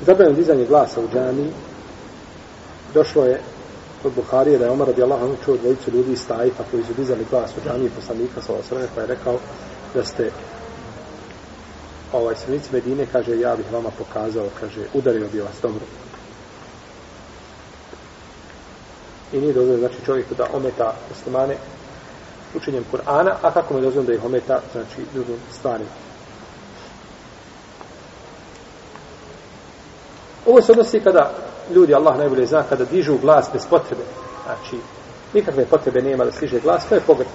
Zabranjeno dizanje glasa u džami došlo je od Buharije da je Omar radijallahu anhu čuo dvojicu ljudi iz Tajfa koji su dizali glas u džami poslanika sa osrame pa je rekao da ste ovaj srnici Medine kaže ja bih vama pokazao kaže udario bi vas dobro i nije dozvoljeno znači čovjeku da ometa muslimane učenjem Kur'ana, a kako mu je dozvoljeno da ih ometa znači drugim stvarima. Ovo se odnosi kada ljudi, Allah najbolje zna, kada dižu glas bez potrebe. Znači, nikakve potrebe nema da stiže glas, to je pogrešno.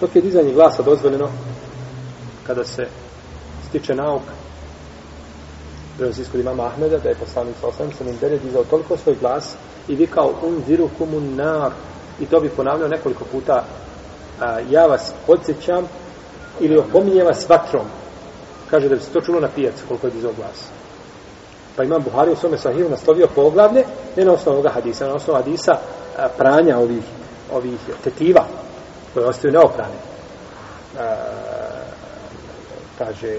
Dok je dizanje glasa dozvoljeno, kada se stiče nauka, prenosi iskod imama Ahmeda, da je poslanik sa osam sam imbere dizao toliko svoj glas i vikao un viru kumun nar i to bi ponavljao nekoliko puta a, ja vas podsjećam ili opominje vas vatrom kaže da bi se to čulo na pijac koliko je dizao glas pa imam Buhari u svome sahiru naslovio poglavlje ne na osnovu ovoga hadisa na osnovu hadisa pranja ovih ovih tetiva koje ostaju neoprane. E, kaže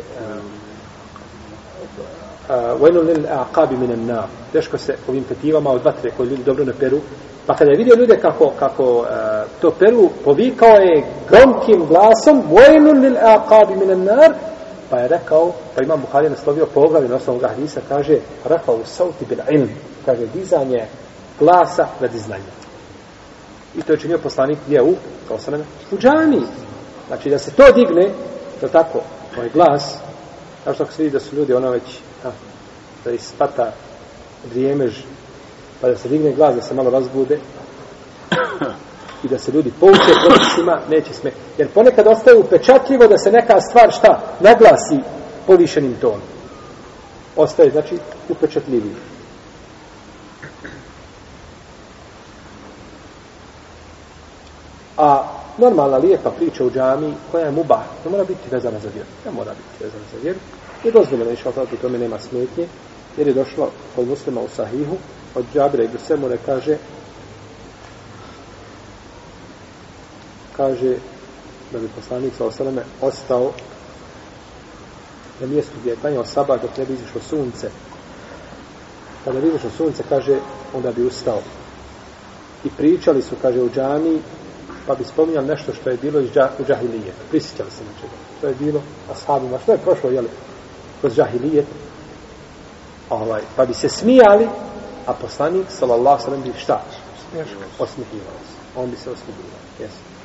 vajnu lil aqabi minan nar. Teško se ovim tetivama od vatre koje ljudi dobro ne peru. Pa kada je vidio ljude kako, kako uh, to peru povikao je gromkim glasom vajnu lil aqabi minan nar pa je rekao pa imam Buhari naslovio poglavlje na osnovu hadisa kaže rekao sauti bil ilm kaže dizanje glasa radi znanja. i to je činio poslanik gdje u kao sam u džami znači da se to digne to tako ovaj glas kao što se vidi da su ljudi ono već a, da ispata vrijemež pa da se digne glas da se malo razbude i da se ljudi pouče propisima neće sme jer ponekad ostaje upečatljivo da se neka stvar šta naglasi povišenim tonom ostaje znači upečatljiviji a normalna lijepa priča u džami koja je mubah, ne mora biti vezana za vjeru. Ne mora biti vezana za vjeru. I dozvoljeno je šalta, u tome nema smetnje, jer je došlo kod muslima u sahihu, od džabira i Gusemure kaže, kaže da bi poslanik sa osaleme ostao na mjestu gdje je klanjao sabah dok ne bi izišlo sunce. Kada bi izišlo sunce, kaže, onda bi ustao. I pričali su, kaže, u džami, pa bi spominjali nešto što je bilo iz džah, u džahilije. Prisjećali se nečega. To je bilo ashabima. Što je prošlo, jel, kroz džahilije? Ovaj, pa bi se smijali, a poslanik, sallallahu sallam, bi šta? Osmihivao se. On bi se osmihivao. Jesu.